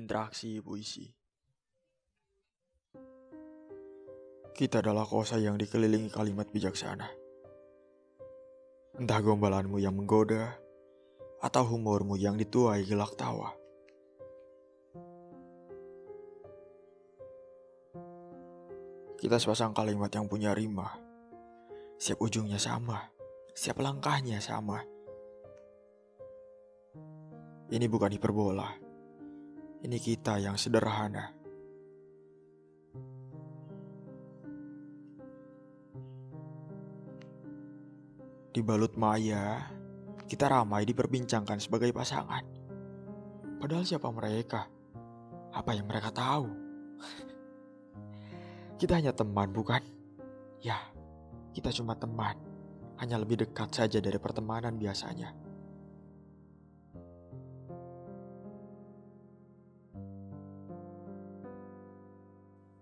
Interaksi puisi Kita adalah kosa yang dikelilingi kalimat bijaksana. Entah gombalanmu yang menggoda, atau humormu yang dituai gelak tawa. Kita sepasang kalimat yang punya rima. Siap ujungnya sama, siap langkahnya sama. Ini bukan hiperbola ini kita yang sederhana. Di balut maya, kita ramai diperbincangkan sebagai pasangan. Padahal siapa mereka? Apa yang mereka tahu? kita hanya teman, bukan? Ya, kita cuma teman. Hanya lebih dekat saja dari pertemanan biasanya.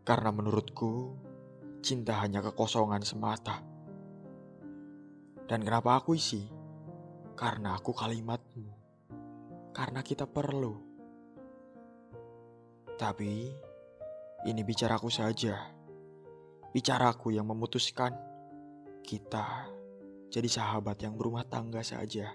Karena menurutku, cinta hanya kekosongan semata. Dan kenapa aku isi? Karena aku kalimatmu. Karena kita perlu. Tapi, ini bicaraku saja. Bicaraku yang memutuskan kita jadi sahabat yang berumah tangga saja.